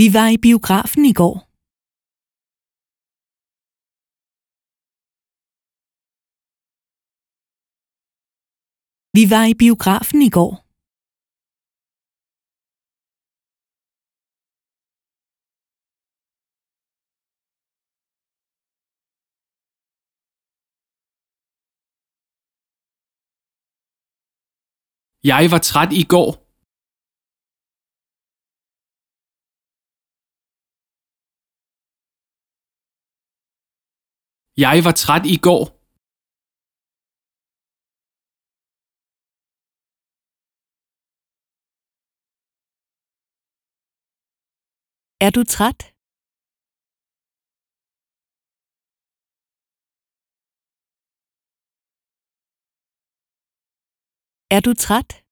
Vi var i biografen i går. Vi var i biografen i går. Jeg var træt i går. Jeg var træt i går. Er du træt? Er du træt?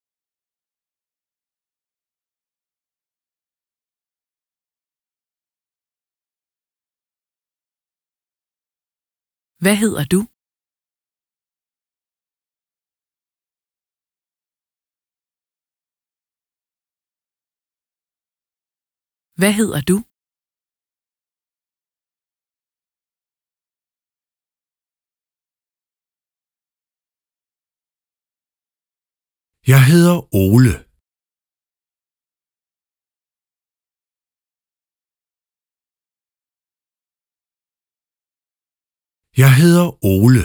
Hvad hedder du? Hvad hedder du? Jeg hedder Ole. Jeg hedder Ole.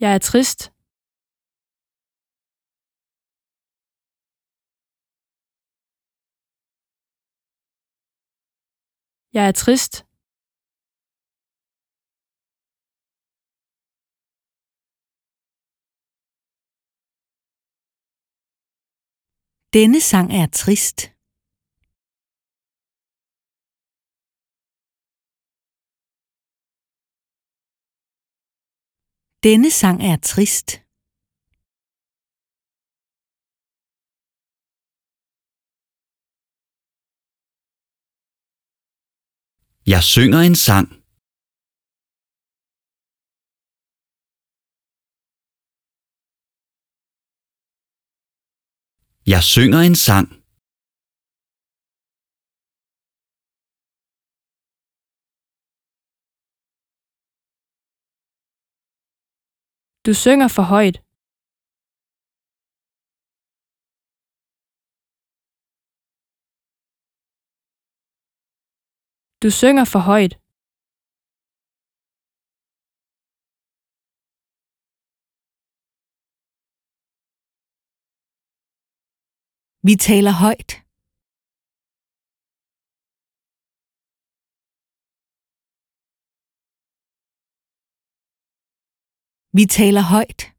Jeg er trist. Jeg er trist. Denne sang er trist. Denne sang er trist. Jeg synger en sang. Jeg synger en sang. Du synger for højt. Du synger for højt. Vi taler højt. Vi taler højt.